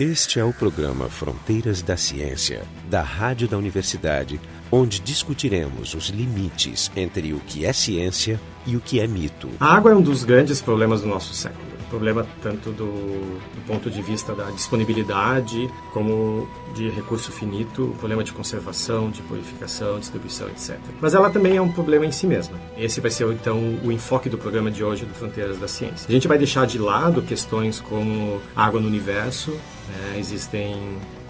Este é o programa Fronteiras da Ciência, da Rádio da Universidade, onde discutiremos os limites entre o que é ciência e o que é mito. A água é um dos grandes problemas do nosso século. Problema tanto do, do ponto de vista da disponibilidade, como de recurso finito, problema de conservação, de purificação, distribuição, etc. Mas ela também é um problema em si mesma. Esse vai ser então o enfoque do programa de hoje do Fronteiras da Ciência. A gente vai deixar de lado questões como água no universo, né? existem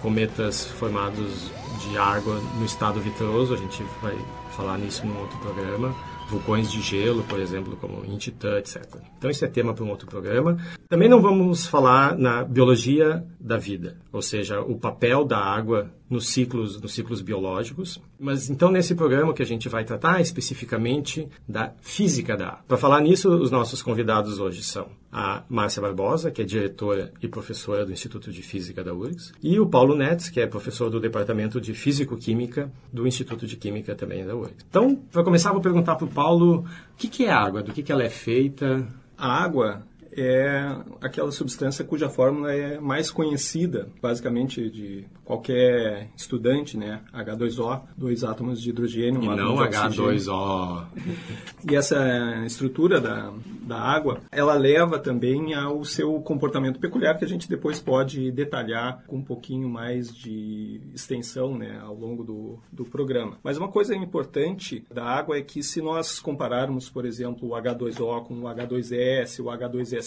cometas formados de água no estado vitroso, a gente vai falar nisso num outro programa vulcões de gelo, por exemplo, como em Titã, etc. Então, isso é tema para um outro programa. Também não vamos falar na biologia da vida, ou seja, o papel da água nos ciclos, nos ciclos biológicos. Mas então nesse programa que a gente vai tratar especificamente da física da água. Para falar nisso, os nossos convidados hoje são a Márcia Barbosa, que é diretora e professora do Instituto de Física da URGS, e o Paulo Nets, que é professor do Departamento de Físico-Química do Instituto de Química também da URGS. Então, para começar, vou perguntar para o Paulo o que, que é água, do que, que ela é feita. A água é aquela substância cuja fórmula é mais conhecida, basicamente de qualquer estudante, né? H2O, dois átomos de hidrogênio, um e não H2O. E essa estrutura da, da água, ela leva também ao seu comportamento peculiar que a gente depois pode detalhar com um pouquinho mais de extensão, né, ao longo do, do programa. Mas uma coisa importante da água é que se nós compararmos, por exemplo, o H2O com o H2S, o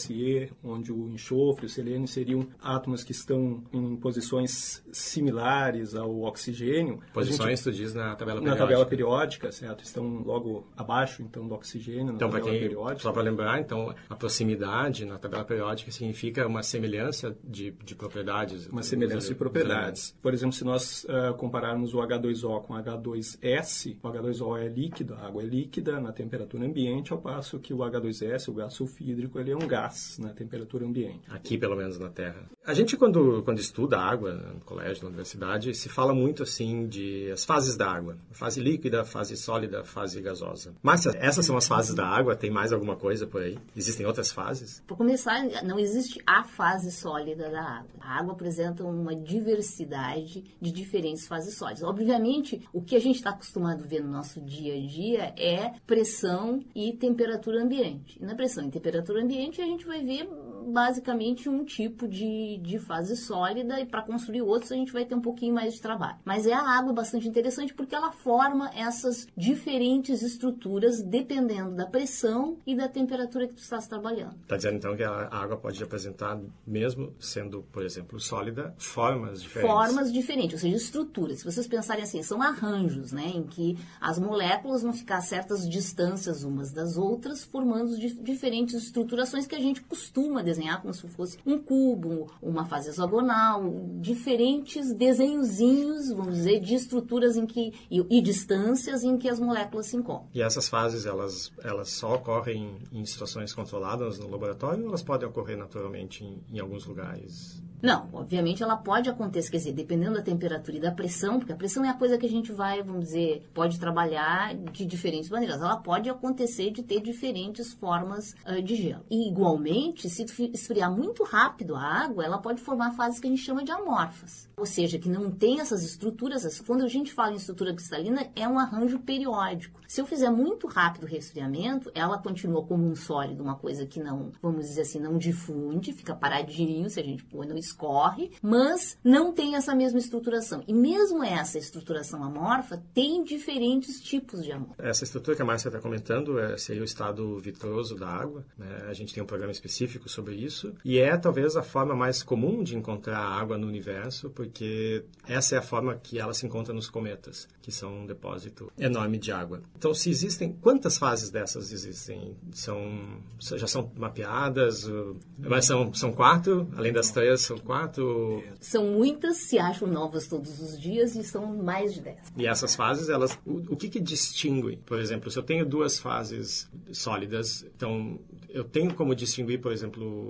H2SE, onde o enxofre, o selênio seriam átomos que estão em posições similares ao oxigênio. Posições, gente, tu diz na tabela periódica. Na tabela periódica, certo? Estão logo abaixo, então, do oxigênio então, tabela quem, periódica. Só para lembrar, então, a proximidade na tabela periódica significa uma semelhança de, de propriedades. Uma semelhança de propriedades. Por exemplo, se nós uh, compararmos o H2O com o H2S, o H2O é líquido, a água é líquida na temperatura ambiente, ao passo que o H2S, o gás sulfídrico, ele é um gás na temperatura ambiente. Aqui, pelo menos, na Terra. A gente, quando, quando estuda água no colégio, na universidade, se fala muito assim de as fases da água. Fase líquida, fase sólida, fase gasosa. Mas essas são as fases da água? Tem mais alguma coisa por aí? Existem outras fases? Para começar, não existe a fase sólida da água. A água apresenta uma diversidade de diferentes fases sólidas. Obviamente, o que a gente está acostumado a ver no nosso dia a dia é pressão e temperatura ambiente. E na pressão e temperatura ambiente, a gente vai ver basicamente um tipo de, de fase sólida e para construir outros a gente vai ter um pouquinho mais de trabalho. Mas é a água bastante interessante porque ela forma essas diferentes estruturas dependendo da pressão e da temperatura que tu estás trabalhando. Está dizendo então que a água pode apresentar, mesmo sendo, por exemplo, sólida, formas diferentes. Formas diferentes, ou seja, estruturas. Se vocês pensarem assim, são arranjos, né, em que as moléculas vão ficar a certas distâncias umas das outras, formando diferentes estruturações que a gente costuma desenhar como se fosse um cubo, uma fase hexagonal, diferentes desenhozinhos, vamos dizer, de estruturas em que e, e, distâncias em que as moléculas se encontram. E essas fases, elas, elas só ocorrem em situações controladas no laboratório ou elas podem ocorrer naturalmente em, em alguns lugares? Não, obviamente ela pode acontecer, quer dizer, dependendo da temperatura e da pressão, porque a pressão é a coisa que a gente vai, vamos dizer, pode trabalhar de diferentes maneiras. Ela pode acontecer de ter diferentes formas uh, de gelo. E igualmente, se esfriar muito rápido a água, ela pode formar fases que a gente chama de amorfas. Ou seja, que não tem essas estruturas. Quando a gente fala em estrutura cristalina, é um arranjo periódico. Se eu fizer muito rápido o resfriamento, ela continua como um sólido, uma coisa que não, vamos dizer assim, não difunde, fica paradinho, se a gente põe no escorre, mas não tem essa mesma estruturação. E mesmo essa estruturação amorfa tem diferentes tipos de amorfa. Essa estrutura que a Márcia está comentando é, seria o estado vitroso da água. Né? A gente tem um programa específico sobre isso. E é talvez a forma mais comum de encontrar água no universo, porque essa é a forma que ela se encontra nos cometas, que são um depósito enorme de água. Então, se existem, quantas fases dessas existem? São, já são mapeadas? Mas são, são quatro? Além das três, são quatro? São muitas, se acham novas todos os dias e são mais de dez. E essas fases, elas, o, o que que distingue? Por exemplo, se eu tenho duas fases sólidas, então eu tenho como distinguir, por exemplo,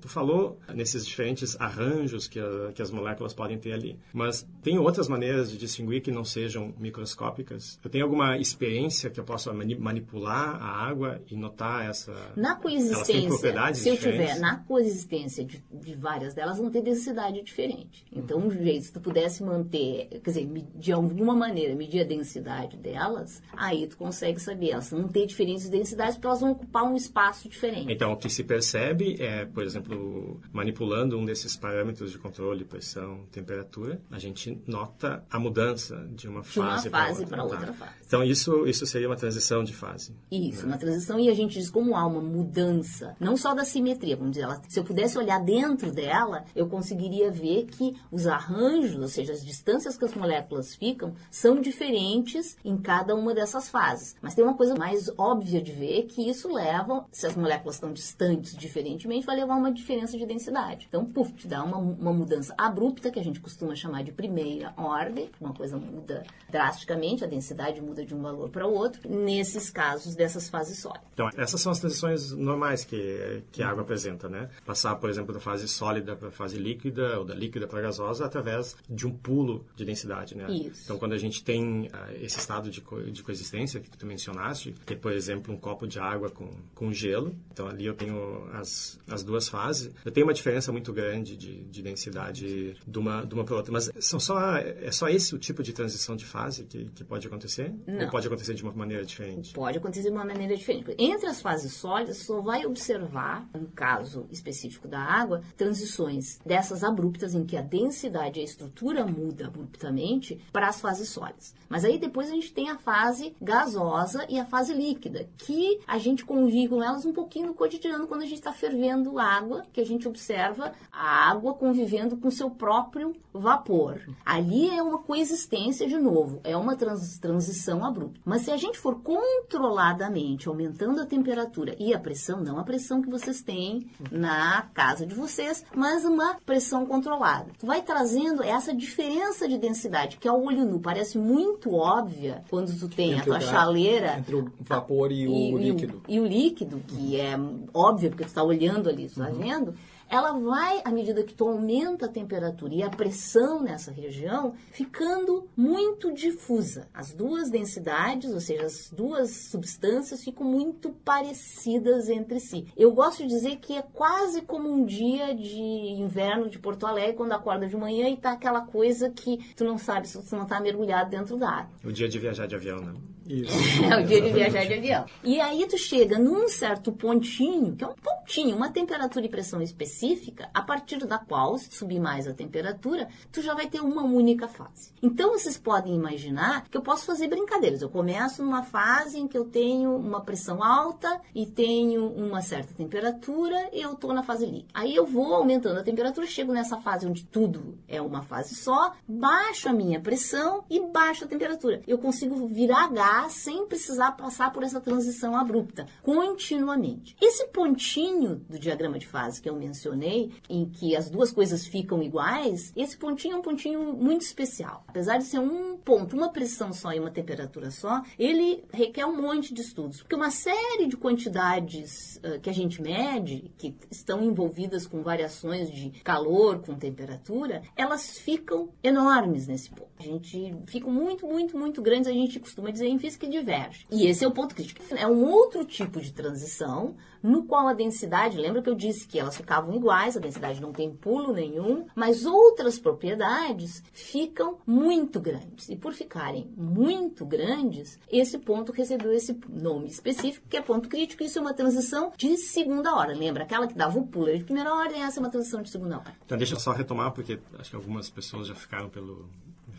tu falou nesses diferentes arranjos que, a, que as moléculas podem ter ali, mas tem outras maneiras de distinguir que não sejam microscópicas? Eu tenho alguma experiência que eu possa manipular a água e notar essa... Na coexistência, se eu tiver na coexistência de, de várias delas, vão ter densidade diferente. Então, um jeito, se tu pudesse manter, quer dizer, de alguma maneira, medir a densidade delas, aí tu consegue saber. Elas vão ter diferentes densidades porque elas vão ocupar um espaço diferente. Então, o que se percebe é, por exemplo, manipulando um desses parâmetros de controle, pressão, temperatura, a gente nota a mudança de uma fase, para outra, tá? outra fase. Então, isso, isso seria uma transição de fase. Isso, né? uma transição. E a gente diz como há uma mudança, não só da simetria, vamos dizer, ela, se eu pudesse olhar dentro dela, eu conseguiria ver que os arranjos, ou seja, as distâncias que as moléculas ficam, são diferentes em cada uma dessas fases. Mas tem uma coisa mais óbvia de ver que isso leva, se as moléculas estão distantes diferentemente, vai levar uma diferença de densidade. Então, puf, te dá uma, uma mudança abrupta, que a gente costuma chamar de primeira ordem, uma coisa muda drasticamente, a densidade muda de um valor para o outro, nesses casos dessas fases sólidas. Então, essas são as transições normais que, que a água apresenta, né? Passar, por exemplo, da fase sólida para a fase líquida, ou da líquida para a gasosa, através de um pulo de densidade, né? Isso. Então, quando a gente tem uh, esse estado de, co de coexistência que tu mencionaste, que é, por exemplo, um copo de água com, com gelo, então ali eu tenho as, as duas fases, eu tenho uma diferença muito grande de, de densidade de uma, de uma para outra. Mas são só, é só esse o tipo de transição de fase que, que pode acontecer? Não. Ou pode acontecer de uma maneira diferente? Pode acontecer de uma maneira diferente. Entre as fases sólidas, só vai observar, no caso específico da água, transições dessas abruptas em que a densidade e a estrutura muda abruptamente para as fases sólidas. Mas aí depois a gente tem a fase gasosa e a fase líquida, que a gente convive com elas um pouquinho no cotidiano quando a gente está fervendo água, que a gente observa a água convivendo com seu próprio vapor. Ali é uma coexistência de novo, é uma trans transição abrupta. Mas se a gente for controladamente aumentando a temperatura e a pressão, não a pressão que vocês têm na casa de vocês, mas uma pressão controlada. Vai trazendo essa diferença de densidade, que ao olho nu parece muito óbvia quando tu tem Entre a o tua chaleira Entre o vapor e, o líquido. e o líquido, que é óbvio porque tu está olhando ali, tu está Uhum. vendo, ela vai, à medida que tu aumenta a temperatura e a pressão nessa região, ficando muito difusa. As duas densidades, ou seja, as duas substâncias ficam muito parecidas entre si. Eu gosto de dizer que é quase como um dia de inverno de Porto Alegre, quando acorda de manhã e tá aquela coisa que tu não sabe se tu não tá mergulhado dentro da água. O dia de viajar de avião, né? Isso. É o dia de viajar de avião. E aí tu chega num certo pontinho, que é um pontinho, uma temperatura e pressão específica, a partir da qual, se subir mais a temperatura, tu já vai ter uma única fase. Então vocês podem imaginar que eu posso fazer brincadeiras. Eu começo numa fase em que eu tenho uma pressão alta e tenho uma certa temperatura eu estou na fase líquida. Aí eu vou aumentando a temperatura, chego nessa fase onde tudo é uma fase só, baixo a minha pressão e baixo a temperatura. Eu consigo virar gás sem precisar passar por essa transição abrupta, continuamente. Esse pontinho do diagrama de fase que eu mencionei, em que as duas coisas ficam iguais, esse pontinho é um pontinho muito especial. Apesar de ser um ponto, uma pressão só e uma temperatura só, ele requer um monte de estudos, porque uma série de quantidades uh, que a gente mede, que estão envolvidas com variações de calor, com temperatura, elas ficam enormes nesse ponto. A gente fica muito, muito, muito grandes, a gente costuma dizer que diverge. E esse é o ponto crítico. É um outro tipo de transição no qual a densidade, lembra que eu disse que elas ficavam iguais, a densidade não tem pulo nenhum, mas outras propriedades ficam muito grandes. E por ficarem muito grandes, esse ponto recebeu esse nome específico, que é ponto crítico. Isso é uma transição de segunda ordem. Lembra? Aquela que dava o pulo de primeira ordem, essa é uma transição de segunda ordem. Então, deixa eu só retomar, porque acho que algumas pessoas já ficaram pelo,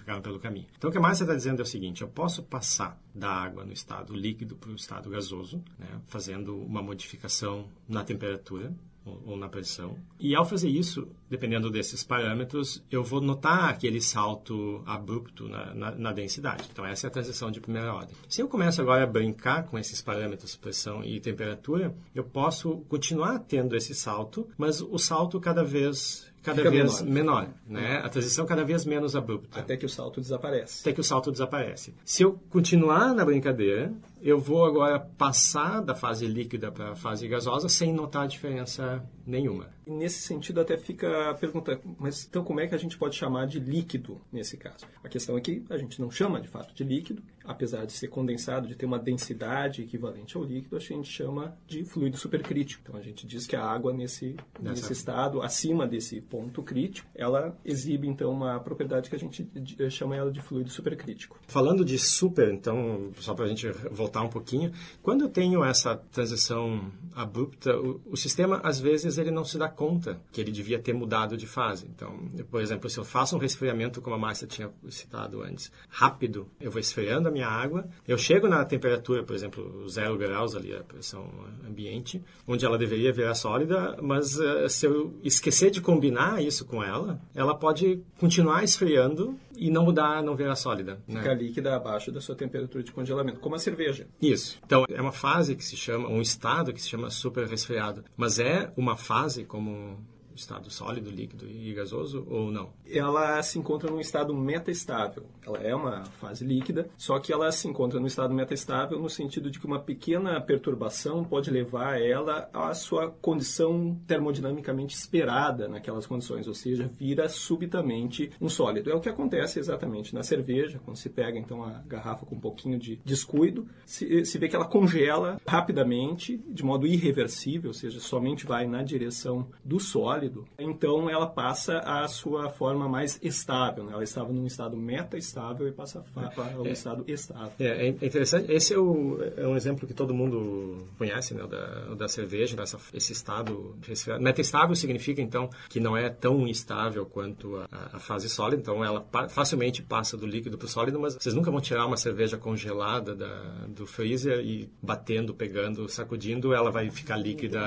ficaram pelo caminho. Então, o que Márcia está dizendo é o seguinte: eu posso passar da água no estado líquido para o estado gasoso, né, fazendo uma modificação na temperatura ou, ou na pressão. E ao fazer isso, dependendo desses parâmetros, eu vou notar aquele salto abrupto na, na, na, densidade. Então, essa é a transição de primeira ordem. Se eu começo agora a brincar com esses parâmetros, pressão e temperatura, eu posso continuar tendo esse salto, mas o salto cada vez cada Fica vez menor. menor, né? A transição cada vez menos abrupta. Até que o salto desaparece. Até que o salto desaparece. Se eu continuar na brincadeira, eu vou agora passar da fase líquida para a fase gasosa sem notar diferença nenhuma. Nesse sentido, até fica a pergunta, mas então como é que a gente pode chamar de líquido nesse caso? A questão é que a gente não chama de fato de líquido, apesar de ser condensado, de ter uma densidade equivalente ao líquido, a gente chama de fluido supercrítico. Então a gente diz que a água nesse, nesse estado, acima desse ponto crítico, ela exibe então uma propriedade que a gente chama ela de fluido supercrítico. Falando de super, então, só para a gente voltar um pouquinho, quando eu tenho essa transição abrupta, o, o sistema às vezes ele não se dá conta que ele devia ter mudado de fase. Então, por exemplo, se eu faço um resfriamento, como a Márcia tinha citado antes, rápido, eu vou esfriando a minha água, eu chego na temperatura, por exemplo, zero graus ali, a pressão ambiente, onde ela deveria virar sólida, mas uh, se eu esquecer de combinar isso com ela, ela pode continuar esfriando e não mudar, não virar sólida. Né? Fica líquida abaixo da sua temperatura de congelamento, como a cerveja. Isso. Então, é uma fase que se chama, um estado que se chama super resfriado. Mas é uma fase como estado sólido, líquido e gasoso ou não? Ela se encontra num estado metaestável. Ela é uma fase líquida, só que ela se encontra no estado metaestável no sentido de que uma pequena perturbação pode levar ela à sua condição termodinamicamente esperada naquelas condições, ou seja, vira subitamente um sólido. É o que acontece exatamente na cerveja, quando se pega então a garrafa com um pouquinho de descuido, se, se vê que ela congela rapidamente, de modo irreversível, ou seja, somente vai na direção do sólido então ela passa à sua forma mais estável. Né? Ela estava num estado meta-estável e passa para um é, estado estável. É, é, interessante. Esse é, o, é, um exemplo que todo mundo conhece, né? da, da cerveja, dessa, esse estado meta-estável significa, então, que não é tão estável quanto a, a fase sólida. Então, ela pa, facilmente passa do líquido para o sólido, mas vocês nunca vão tirar uma cerveja congelada da, do freezer e batendo, pegando, sacudindo, ela vai ficar líquida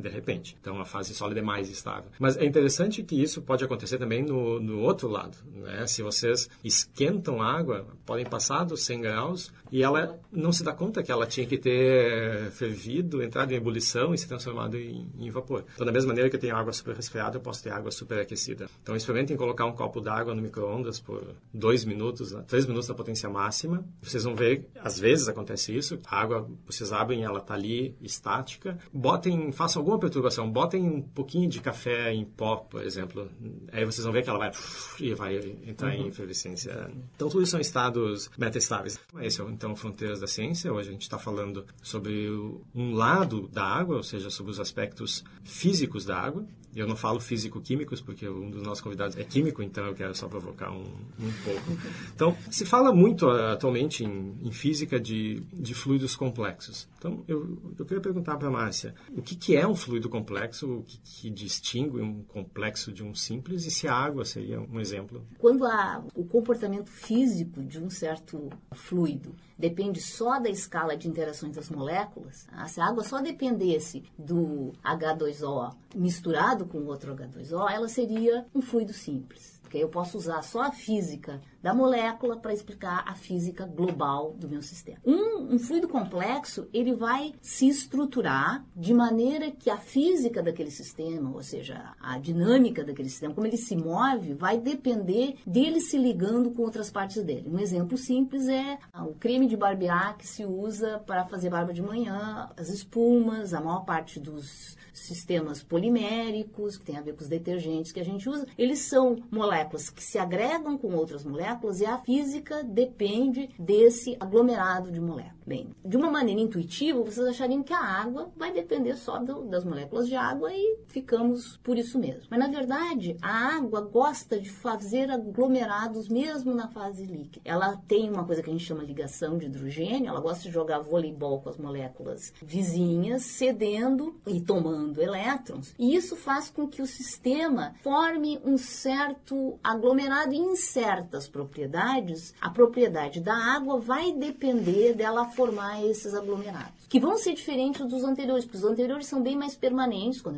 de repente. Então, a fase sólida é mais estável estável. Mas é interessante que isso pode acontecer também no, no outro lado. Né? Se vocês esquentam água, podem passar dos 100 graus e ela não se dá conta que ela tinha que ter fervido, entrado em ebulição e se transformado em, em vapor. Então, da mesma maneira que eu tenho água super resfriada, eu posso ter água super aquecida. Então, experimentem colocar um copo d'água no micro-ondas por dois minutos, três minutos na potência máxima. Vocês vão ver, às vezes acontece isso, a água, vocês abrem, ela está ali estática. Botem, façam alguma perturbação, botem um pouquinho de café em pó, por exemplo. Aí vocês vão ver que ela vai e vai entrar uhum. em efervescência. Então, tudo isso são estados metastáveis. Esse é então Fronteiras da Ciência. Hoje a gente está falando sobre um lado da água, ou seja, sobre os aspectos físicos da água. Eu não falo físico-químicos, porque um dos nossos convidados é químico, então eu quero só provocar um, um pouco. Então, se fala muito uh, atualmente em, em, física de, de fluidos complexos. Então, eu, eu queria perguntar para a Márcia, o que, que é um fluido complexo, o que, que distingue um complexo de um simples, e se a água seria um exemplo? Quando a, o comportamento físico de um certo fluido depende só da escala de interações das moléculas, ah, se a água só dependesse do H2O misturado com outro H2O, ela seria um fluido simples. Porque eu posso usar só a física da molécula para explicar a física global do meu sistema. Um, um, fluido complexo, ele vai se estruturar de maneira que a física daquele sistema, ou seja, a dinâmica daquele sistema, como ele se move, vai depender dele se ligando com outras partes dele. Um exemplo simples é o creme de barbear que se usa para fazer barba de manhã, as espumas, a maior parte dos sistemas poliméricos, que tem a ver com os detergentes que a gente usa, eles são moléculas que se agregam com outras moléculas e a física depende desse aglomerado de moléculas. Bem, de uma maneira intuitiva, vocês achariam que a água vai depender só do, das moléculas de água e ficamos por isso mesmo. Mas, na verdade, a água gosta de fazer aglomerados mesmo na fase líquida. Ela tem uma coisa que a gente chama ligação de hidrogênio, ela gosta de jogar voleibol com as moléculas vizinhas, cedendo e tomando elétrons. E isso faz com que o sistema forme um certo aglomerado em certas propriedades. A propriedade da água vai depender dela formar esses aglomerados, que vão ser diferentes dos anteriores, porque os anteriores são bem mais permanentes, quando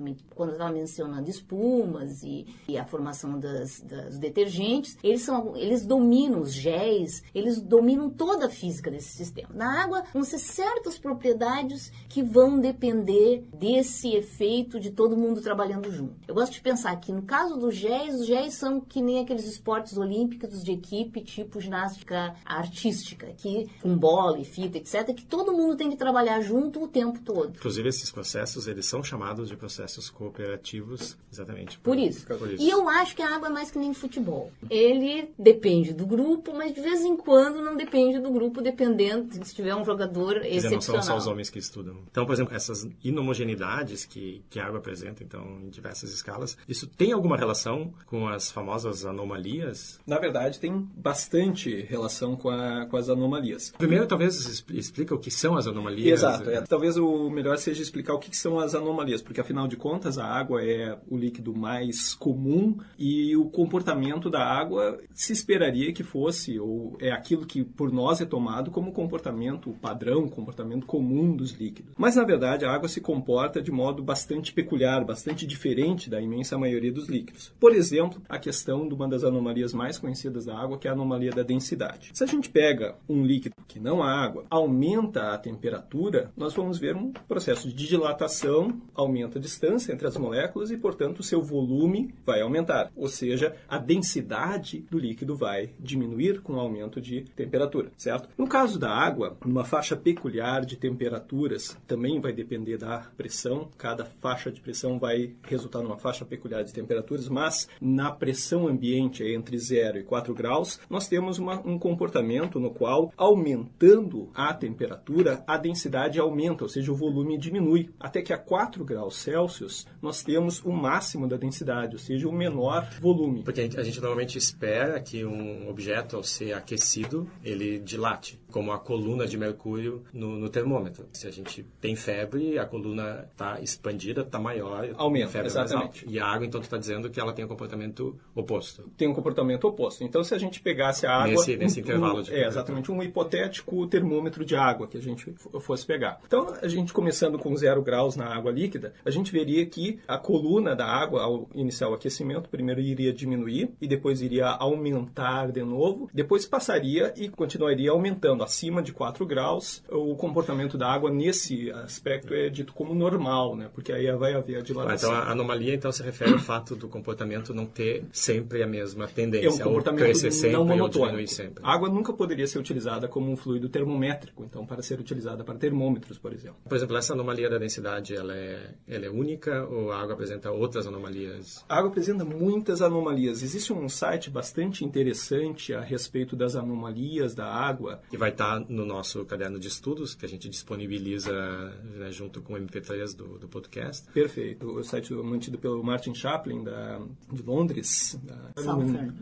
eu estava mencionando espumas e, e a formação das, das, detergentes, eles, são, eles dominam os géis, eles dominam toda a física desse sistema. Na água vão ser certas propriedades que vão depender desse efeito de todo mundo trabalhando junto. Eu gosto de pensar que no caso dos géis, os géis são que nem aqueles esportes olímpicos de equipe, tipo ginástica artística, que com bola e fita, etc., que todo mundo tem que trabalhar trabalhar junto o tempo todo. Inclusive, esses processos, eles são chamados de processos cooperativos, exatamente. Por, por, isso. por isso. E eu acho que a água é mais que nem futebol. Ele depende do grupo, mas de vez em quando não depende do grupo, dependendo se tiver um jogador Quer excepcional. Dizer, não são só os homens que estudam. Então, por exemplo, essas inomogeneidades que, que a água apresenta, então, em diversas escalas, isso tem alguma relação com as famosas anomalias? Na verdade, tem bastante relação com, a, com as anomalias. Primeiro, talvez explica o que são as anomalias. Exato. É. Talvez o melhor seja explicar o que são as anomalias, porque afinal de contas a água é o líquido mais comum e o comportamento da água se esperaria que fosse, ou é aquilo que por nós é tomado como comportamento padrão, comportamento comum dos líquidos. Mas na verdade a água se comporta de modo bastante peculiar, bastante diferente da imensa maioria dos líquidos. Por exemplo, a questão de uma das anomalias mais conhecidas da água, que é a anomalia da densidade. Se a gente pega um líquido que não há água, aumenta a temperatura, nós vamos ver um processo de dilatação, aumenta a distância entre as moléculas e, portanto, o seu volume vai aumentar. Ou seja, a densidade do líquido vai diminuir com o aumento de temperatura, certo? No caso da água, numa faixa peculiar de temperaturas, também vai depender da pressão, cada faixa de pressão vai resultar numa faixa peculiar de temperaturas, mas na pressão ambiente entre 0 e 4 graus, nós temos uma, um comportamento no qual, aumentando a temperatura, a densidade aumenta, ou seja, o volume diminui, até que a 4 graus Celsius nós temos o máximo da densidade, ou seja, o menor volume. Porque a gente normalmente espera que um objeto, ao ser aquecido, ele dilate como a coluna de mercúrio no, no, termômetro. Se a gente tem febre, a coluna está expandida, está maior, aumenta, febre exatamente. E a água, então, tu está dizendo que ela tem um comportamento oposto. Tem um comportamento oposto. Então, se a gente pegasse a água... Nesse, nesse um, intervalo de... É, exatamente, um hipotético termômetro de água que a gente fosse pegar. Então, a gente começando com zero graus na água líquida, a gente veria que a coluna da água, ao iniciar o aquecimento, primeiro iria diminuir e depois iria aumentar de novo, depois passaria e continuaria aumentando acima de 4 graus, o comportamento da água nesse aspecto é dito como normal, né? Porque aí vai haver a dilatação. então a anomalia então se refere ao fato do comportamento não ter sempre a mesma tendência, é um comportamento ou crescer sempre não monotônico. sempre. A água nunca poderia ser utilizada como um fluido termométrico, então para ser utilizada para termômetros, por exemplo. Por exemplo, essa anomalia da densidade, ela é, ela é única ou a água apresenta outras anomalias? A água apresenta muitas anomalias. Existe um site bastante interessante a respeito das anomalias da água. Que vai vai estar no nosso caderno de estudos, que a gente disponibiliza né, junto com o MP3 do, do podcast. Perfeito. O site mantido pelo Martin Chaplin, da, de Londres. Da Southern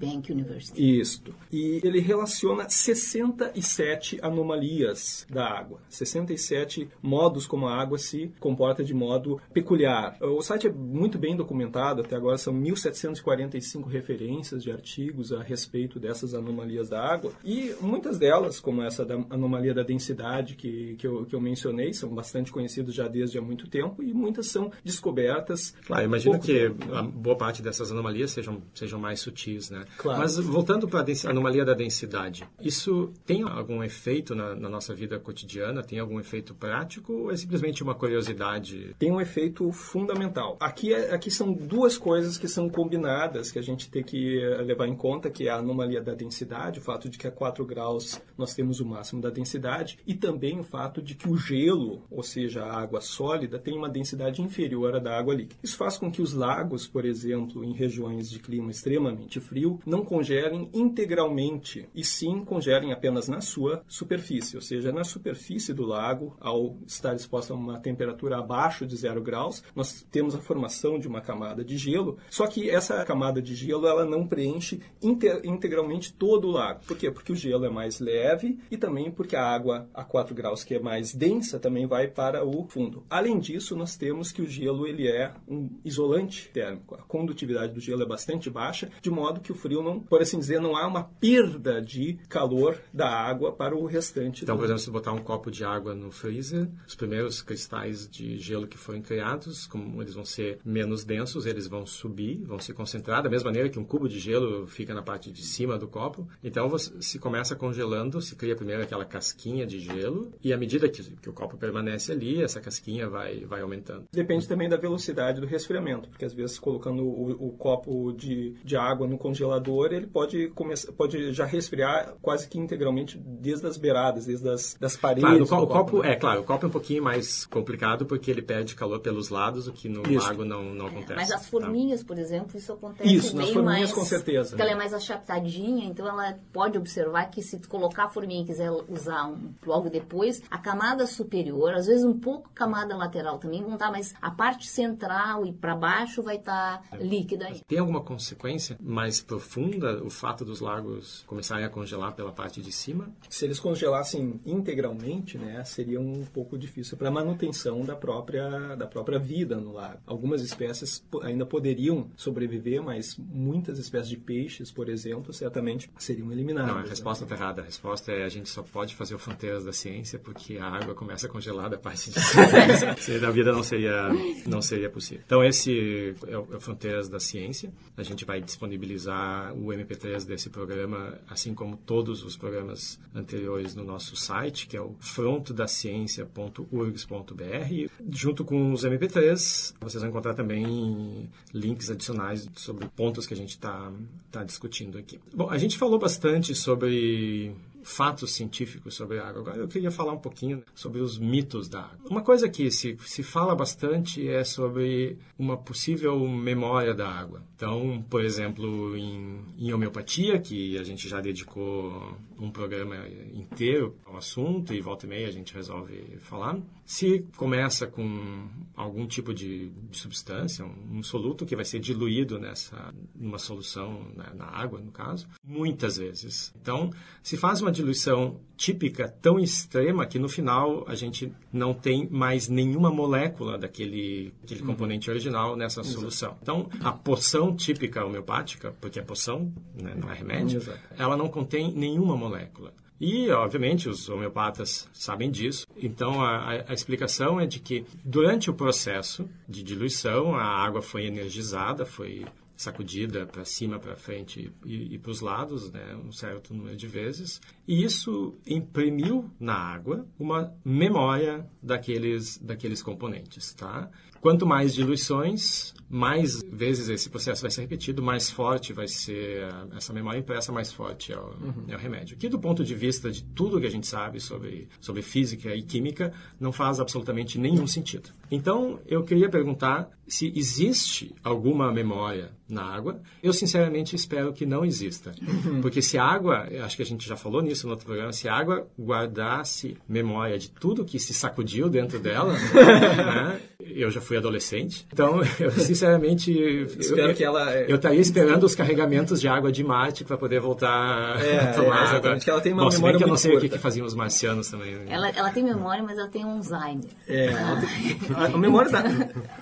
Bank University. Isso. E ele relaciona 67 anomalias da água. 67 modos como a água se comporta de modo peculiar. O site é muito bem documentado, até agora são 1.745 referências de artigos a respeito dessas anomalias da água. E muitas delas como essa da anomalia da densidade que, que, eu, que eu mencionei, são bastante conhecidos já desde há muito tempo e muitas são descobertas. Claro, imagino que tempo, a boa parte dessas anomalias sejam, sejam mais sutis, né? Claro. Mas voltando para a anomalia da densidade, isso tem algum efeito na, na, nossa vida cotidiana? Tem algum efeito prático ou é simplesmente uma curiosidade? Tem um efeito fundamental. Aqui, é, aqui são duas coisas que são combinadas que a gente tem que levar em conta, que é a anomalia da densidade, o fato de que a 4 graus nós temos o máximo da densidade e também o fato de que o gelo, ou seja, a água sólida, tem uma densidade inferior à da água líquida. Isso faz com que os lagos, por exemplo, em regiões de clima extremamente frio, não congelem integralmente e sim congelem apenas na sua superfície, ou seja, na superfície do lago, ao estar exposto a uma temperatura abaixo de zero graus, nós temos a formação de uma camada de gelo, só que essa camada de gelo ela não preenche integralmente todo o lago. Por quê? Porque o gelo é mais leve leve e também porque a água a 4 graus, que é mais densa, também vai para o fundo. Além disso, nós temos que o gelo ele é um isolante térmico. A condutividade do gelo é bastante baixa, de modo que o frio não, por assim dizer, não há uma perda de calor da água para o restante. Então, por exemplo, se botar um copo de água no freezer, os primeiros cristais de gelo que foram criados, como eles vão ser menos densos, eles vão subir, vão se concentrar da mesma maneira que um cubo de gelo fica na parte de cima do copo. Então, você se começa congelando gelo, se cria primeiro aquela casquinha de gelo, e à medida que, que o copo permanece ali, essa casquinha vai, vai aumentando. Depende também da velocidade do resfriamento, porque às vezes colocando o, o copo de, de água no congelador, ele pode, começar, pode já resfriar quase que integralmente desde as beiradas, desde as das paredes. Claro, o, copo, copo né? é claro, o copo é um pouquinho mais complicado porque ele perde calor pelos lados, o que no isso. lago não, não acontece. Mas as forminhas, tá? por exemplo, isso acontece isso, nas forminhas mais, com certeza. Porque ela é mais achatadinha, então ela pode observar que se colocar a forminha quiser usar um, logo depois, a camada superior, às vezes um pouco camada lateral também vão estar, mas a parte central e para baixo vai estar líquida. Tem alguma consequência mais profunda o fato dos lagos começarem a congelar pela parte de cima? Se eles congelassem integralmente, né, seria um pouco difícil para a manutenção da própria da própria vida no lago. Algumas espécies ainda poderiam sobreviver, mas muitas espécies de peixes, por exemplo, certamente seriam eliminadas. Não, a resposta está né? errada. A resposta é a gente só pode fazer o Fronteiras da Ciência porque a água começa a congelar da parte de cima. a vida não seria, não seria possível. Então, esse é o, é o Fronteiras da Ciência. A gente vai disponibilizar o MP3 desse programa, assim como todos os programas anteriores no nosso site, que é o frontodaciencia.urgs.br. Junto com os MP3, vocês vão encontrar também links adicionais sobre pontos que a gente está tá discutindo aqui. Bom, a gente falou bastante sobre fatos científicos sobre a água. Agora eu queria falar um pouquinho sobre os mitos da água. Uma coisa que se, se fala bastante é sobre uma possível memória da água. Então, por exemplo, em, em homeopatia, que a gente já dedicou um programa inteiro ao assunto e volta e meia a gente resolve falar, se começa com algum tipo de, de substância, um, um, soluto que vai ser diluído nessa numa solução né, na água, no caso, muitas vezes. Então, se faz uma diluição típica tão extrema que no final a gente não tem mais nenhuma molécula daquele aquele uhum. componente original nessa Exato. solução. Então, a poção típica homeopática, porque é poção, né, não é remédio, Exato. ela não contém nenhuma molécula. E, obviamente, os homeopatas sabem disso. Então, a, a, explicação é de que, durante o processo de diluição, a água foi energizada, foi sacudida para cima, para frente e, e para os lados, né, um certo número de vezes. E isso imprimiu na água uma memória daqueles, daqueles componentes, tá? Quanto mais diluições, mais vezes esse processo vai ser repetido, mais forte vai ser essa memória impressa, mais forte é o, uhum. é o remédio. Que do ponto de vista de tudo que a gente sabe sobre, sobre física e química, não faz absolutamente nenhum sentido. Então, eu queria perguntar se existe alguma memória na água. Eu, sinceramente, espero que não exista. Uhum. Porque se a água, acho que a gente já falou nisso no outro programa, se a água guardasse memória de tudo que se sacudiu dentro dela, né, eu já fui adolescente, então eu sinceramente espero eu, que ela eu estaria esperando os carregamentos de água de Marte para poder voltar é, a tomar é, água. Que ela tem uma Bom, memória que eu não sei curta. o que, que faziam os marcianos também. Né? Ela, ela tem memória, mas ela tem um Alzheimer. É, tem, a, a, memória da,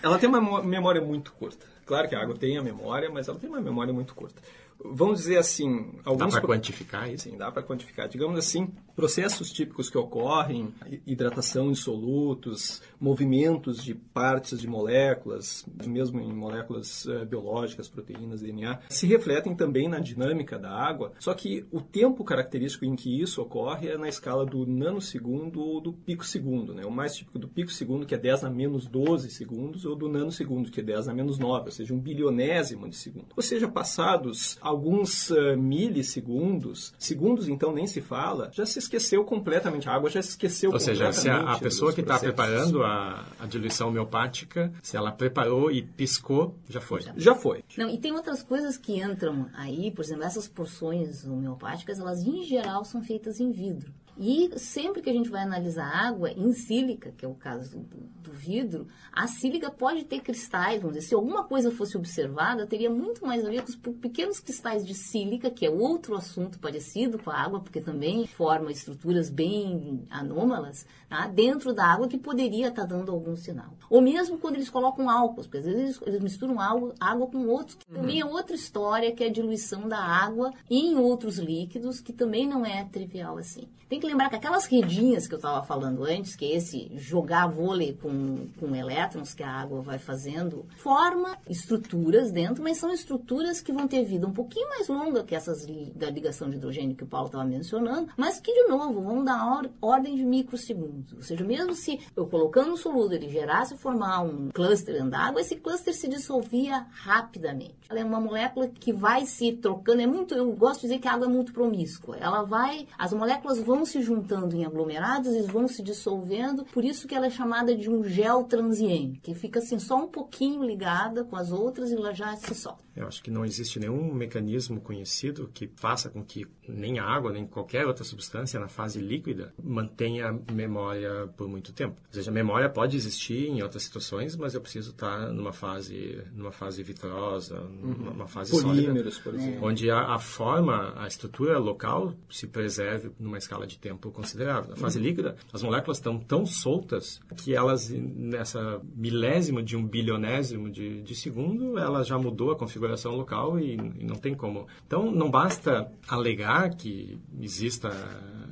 ela tem uma memória muito curta. Claro que a água tem a memória, mas ela tem uma memória muito curta vamos dizer assim, alguns... Dá para quantificar isso? Sim, dá para quantificar. Digamos assim, processos típicos que ocorrem, hidratação de solutos, movimentos de partes de moléculas, mesmo em moléculas uh, biológicas, proteínas, DNA, se refletem também na dinâmica da água, só que o tempo característico em que isso ocorre é na escala do nanosegundo ou do pico-segundo. Né? O mais típico do pico-segundo, que é 10 a menos 12 segundos, ou do nanosegundo, que é 10 a menos 9, ou seja, um bilionésimo de segundo. Ou seja, passados alguns uh, milissegundos, segundos então nem se fala, já se esqueceu completamente, a água já se esqueceu Ou seja, se a, a pessoa que está preparando a, a, diluição homeopática, se ela preparou e piscou, já foi. Já, já foi. Não, e tem outras coisas que entram aí, por exemplo, essas porções homeopáticas, elas em geral são feitas em vidro. E sempre que a gente vai analisar água em sílica, que é o caso do, do, vidro, a sílica pode ter cristais, vamos dizer, se alguma coisa fosse observada, teria muito mais a ver com os pequenos cristais de sílica, que é outro assunto parecido com a água, porque também forma estruturas bem anômalas, tá? dentro da água que poderia estar tá dando algum sinal. Ou mesmo quando eles colocam álcool, porque às vezes eles, eles misturam água, água com outros, que uhum. também é outra história, que é a diluição da água em outros líquidos, que também não é trivial assim. Tem que lembrar que aquelas redinhas que eu estava falando antes, que é esse jogar vôlei com, com elétrons que a água vai fazendo, forma estruturas dentro, mas são estruturas que vão ter vida um pouquinho mais longa que essas da ligação de hidrogênio que o Paulo estava mencionando, mas que, de novo, vão dar or, ordem de microsegundos. Ou seja, mesmo se eu colocando o soludo ele gerasse formar um cluster dentro da água, esse cluster se dissolvia rapidamente. Ela é uma molécula que vai se trocando, é muito, eu gosto de dizer que a água é muito promíscua. Ela vai, as moléculas vão se juntando em aglomerados e vão se dissolvendo, por isso que ela é chamada de um gel transiente, que fica assim só um pouquinho ligada com as outras e ela já se solta. Eu acho que não existe nenhum mecanismo conhecido que faça com que nem a água, nem qualquer outra substância na fase líquida mantenha memória por muito tempo. Ou seja, a memória pode existir em outras situações, mas eu preciso estar numa fase, numa fase vitrosa, uhum. numa fase Polímeros, sólida, por exemplo. onde a, a, forma, a estrutura local se preserve numa escala de tempo considerável. Na fase uhum. líquida, as moléculas estão tão soltas que elas, nessa milésima de um bilionésimo de, de segundo, ela já mudou a configuração configuração local e, e, não tem como. Então, não basta alegar que exista,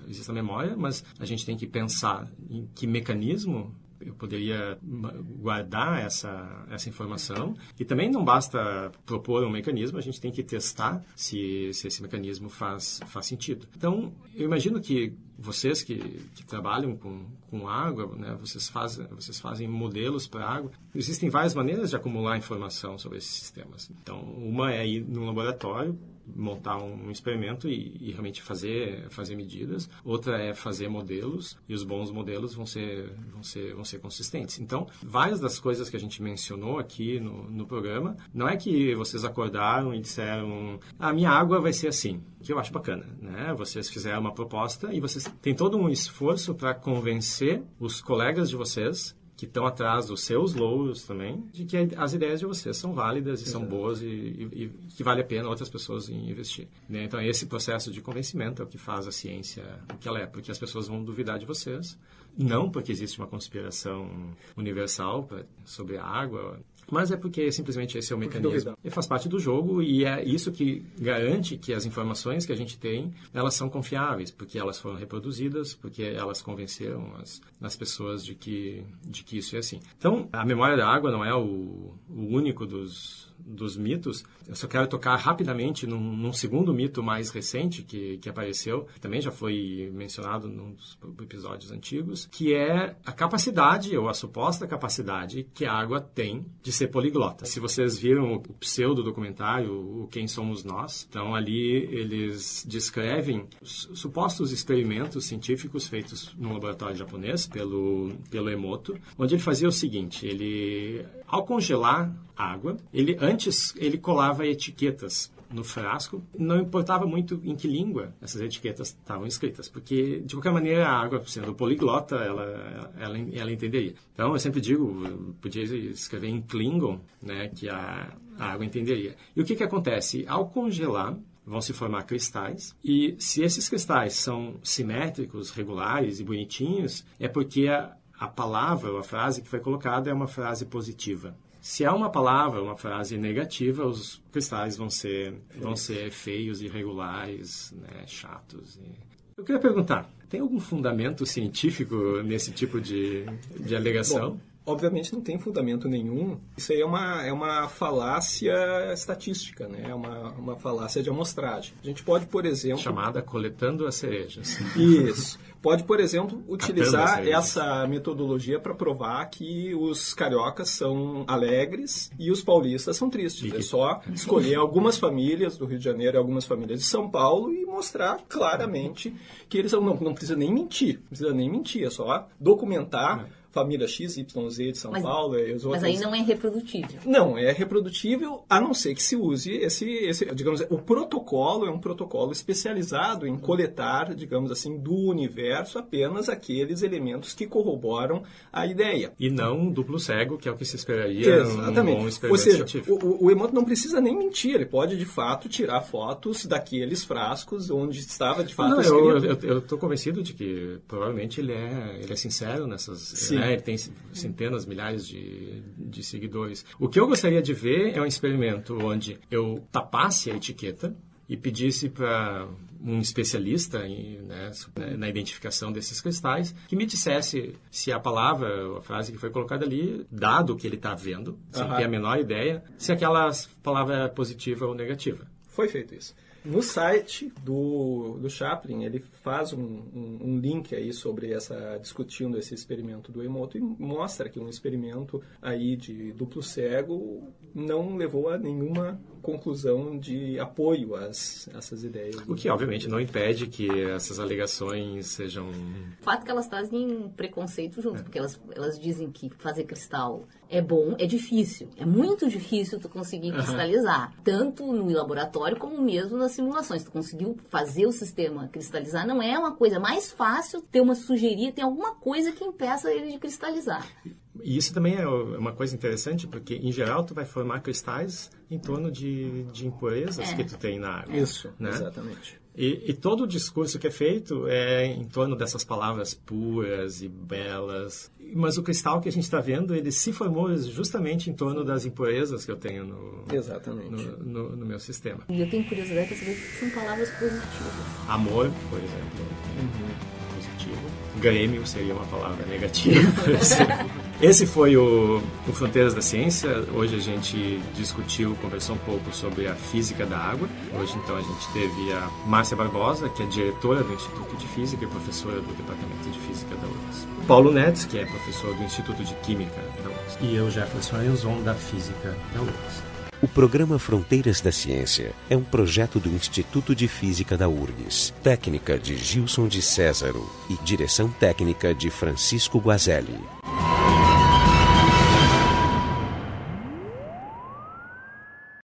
exista memória, mas a gente tem que pensar em que mecanismo eu poderia guardar essa, essa informação. E também não basta propor um mecanismo, a gente tem que testar se, se esse mecanismo faz, faz sentido. Então, eu imagino que vocês que, que trabalham com, com água, né, vocês, fazem, vocês fazem modelos para água. Existem várias maneiras de acumular informação sobre esses sistemas. Então, uma é ir no laboratório, montar um experimento e, e, realmente fazer fazer medidas. Outra é fazer modelos e os bons modelos vão ser vão ser vão ser consistentes. Então, várias das coisas que a gente mencionou aqui no, no programa, não é que vocês acordaram e disseram: "A minha água vai ser assim", que eu acho bacana, né? Vocês fizeram uma proposta e vocês têm todo um esforço para convencer os colegas de vocês que estão atrás dos seus louros também, de que as ideias de vocês são válidas e Exato. são boas e, e, e, que vale a pena outras pessoas investir. Né? Então, esse processo de convencimento é o que faz a ciência o que ela é, porque as pessoas vão duvidar de vocês, não porque existe uma conspiração universal pra, sobre a água, mas é porque simplesmente esse é o mecanismo. E faz parte do jogo e é isso que garante que as informações que a gente tem, elas são confiáveis, porque elas foram reproduzidas, porque elas convenceram as, as pessoas de que, de que isso é assim. Então, a memória da água não é o, o único dos, dos mitos. Eu só quero tocar rapidamente num, num segundo mito mais recente que, que apareceu, que também já foi mencionado nos episódios antigos, que é a capacidade, ou a suposta capacidade, que a água tem de ser poliglota. Se vocês viram o pseudo-documentário, o Quem Somos Nós, então ali eles descrevem supostos experimentos científicos feitos no laboratório japonês pelo, pelo Emoto, onde ele fazia o seguinte, ele, ao congelar água, ele antes ele colava etiquetas no frasco, não importava muito em que língua essas etiquetas estavam escritas, porque de qualquer maneira a água, sendo poliglota, ela, ela, ela entenderia. Então eu sempre digo, podia escrever em Klingon, né, que a, a água entenderia. E o que que acontece? Ao congelar, vão se formar cristais. E se esses cristais são simétricos, regulares e bonitinhos, é porque a, a palavra ou a frase que foi colocada é uma frase positiva. Se há uma palavra, uma frase negativa, os cristais vão ser, vão ser feios, irregulares, né, chatos. E... Eu queria perguntar, tem algum fundamento científico nesse tipo de, de alegação? Bom, obviamente não tem fundamento nenhum. Isso aí é uma, é uma falácia estatística, né? é uma, uma falácia de amostragem. A gente pode, por exemplo... Chamada coletando as cerejas. Isso. Pode, por exemplo, utilizar essa metodologia para provar que os cariocas são alegres e os paulistas são tristes. É só escolher algumas famílias do Rio de Janeiro e algumas famílias de São Paulo e mostrar claramente que eles são... Não, não precisa nem mentir, não precisa nem mentir, é só documentar... Família XYZ de São mas, Paulo. E os outros... Mas aí não é reprodutível. Não, é reprodutível a não ser que se use esse, esse, digamos, o protocolo é um protocolo especializado em coletar, digamos assim, do universo apenas aqueles elementos que corroboram a ideia. E não um duplo cego, que é o que se esperaria Exatamente. Ou seja, o, o Emoto não precisa nem mentir, ele pode de fato tirar fotos daqueles frascos onde estava de fato não, escrito. Eu estou convencido de que provavelmente ele é, ele é sincero nessas... Sim né? Ele tem centenas, milhares de, de seguidores. O que eu gostaria de ver é um experimento onde eu tapasse a etiqueta e pedisse para um especialista em, né, na identificação desses cristais que me dissesse se a palavra, a frase que foi colocada ali, dado o que ele está vendo, sem ter a menor ideia, se aquela palavra é positiva ou negativa. Foi feito isso. No site do, do Chaplin, ele faz um, um, um, link aí sobre essa discutindo esse experimento do Emoto e mostra que um experimento aí de duplo cego não levou a nenhuma conclusão de apoio a essas ideias. O que, obviamente, não impede que essas alegações sejam... O fato é que elas trazem preconceito junto, é. porque elas, elas dizem que fazer cristal é bom, é difícil. É muito difícil tu conseguir uhum. cristalizar, tanto no laboratório como mesmo nas simulações. Tu conseguiu fazer o sistema cristalizar, não é uma coisa mais fácil ter uma sugeria, tem alguma coisa que impeça ele de cristalizar. E isso também é uma coisa interessante, porque em geral tu vai formar cristais em torno de, de impurezas é. que tu tem na água. Isso, né? exatamente. E, e, todo o discurso que é feito é em torno dessas palavras puras e belas. Mas o cristal que a gente está vendo, ele se formou justamente em torno das impurezas que eu tenho no, Exatamente. no, no, no meu sistema. E eu tenho curiosidade para saber que são palavras positivas. Amor, por exemplo. Uhum. Positivo. Grêmio seria uma palavra negativa, por exemplo. Esse foi o, o, Fronteiras da Ciência. Hoje a gente discutiu, conversou um pouco sobre a física da água. Hoje, então, a gente teve a Márcia Barbosa, que é diretora do Instituto de Física e professora do Departamento de Física da URGS. Paulo Netes, que é professor do Instituto de Química da URGS. E eu, Jefferson Enzon, da Física da URGS. O programa Fronteiras da Ciência é um projeto do Instituto de Física da URGS, técnica de Gilson de Césaro e direção técnica de Francisco Guazelli.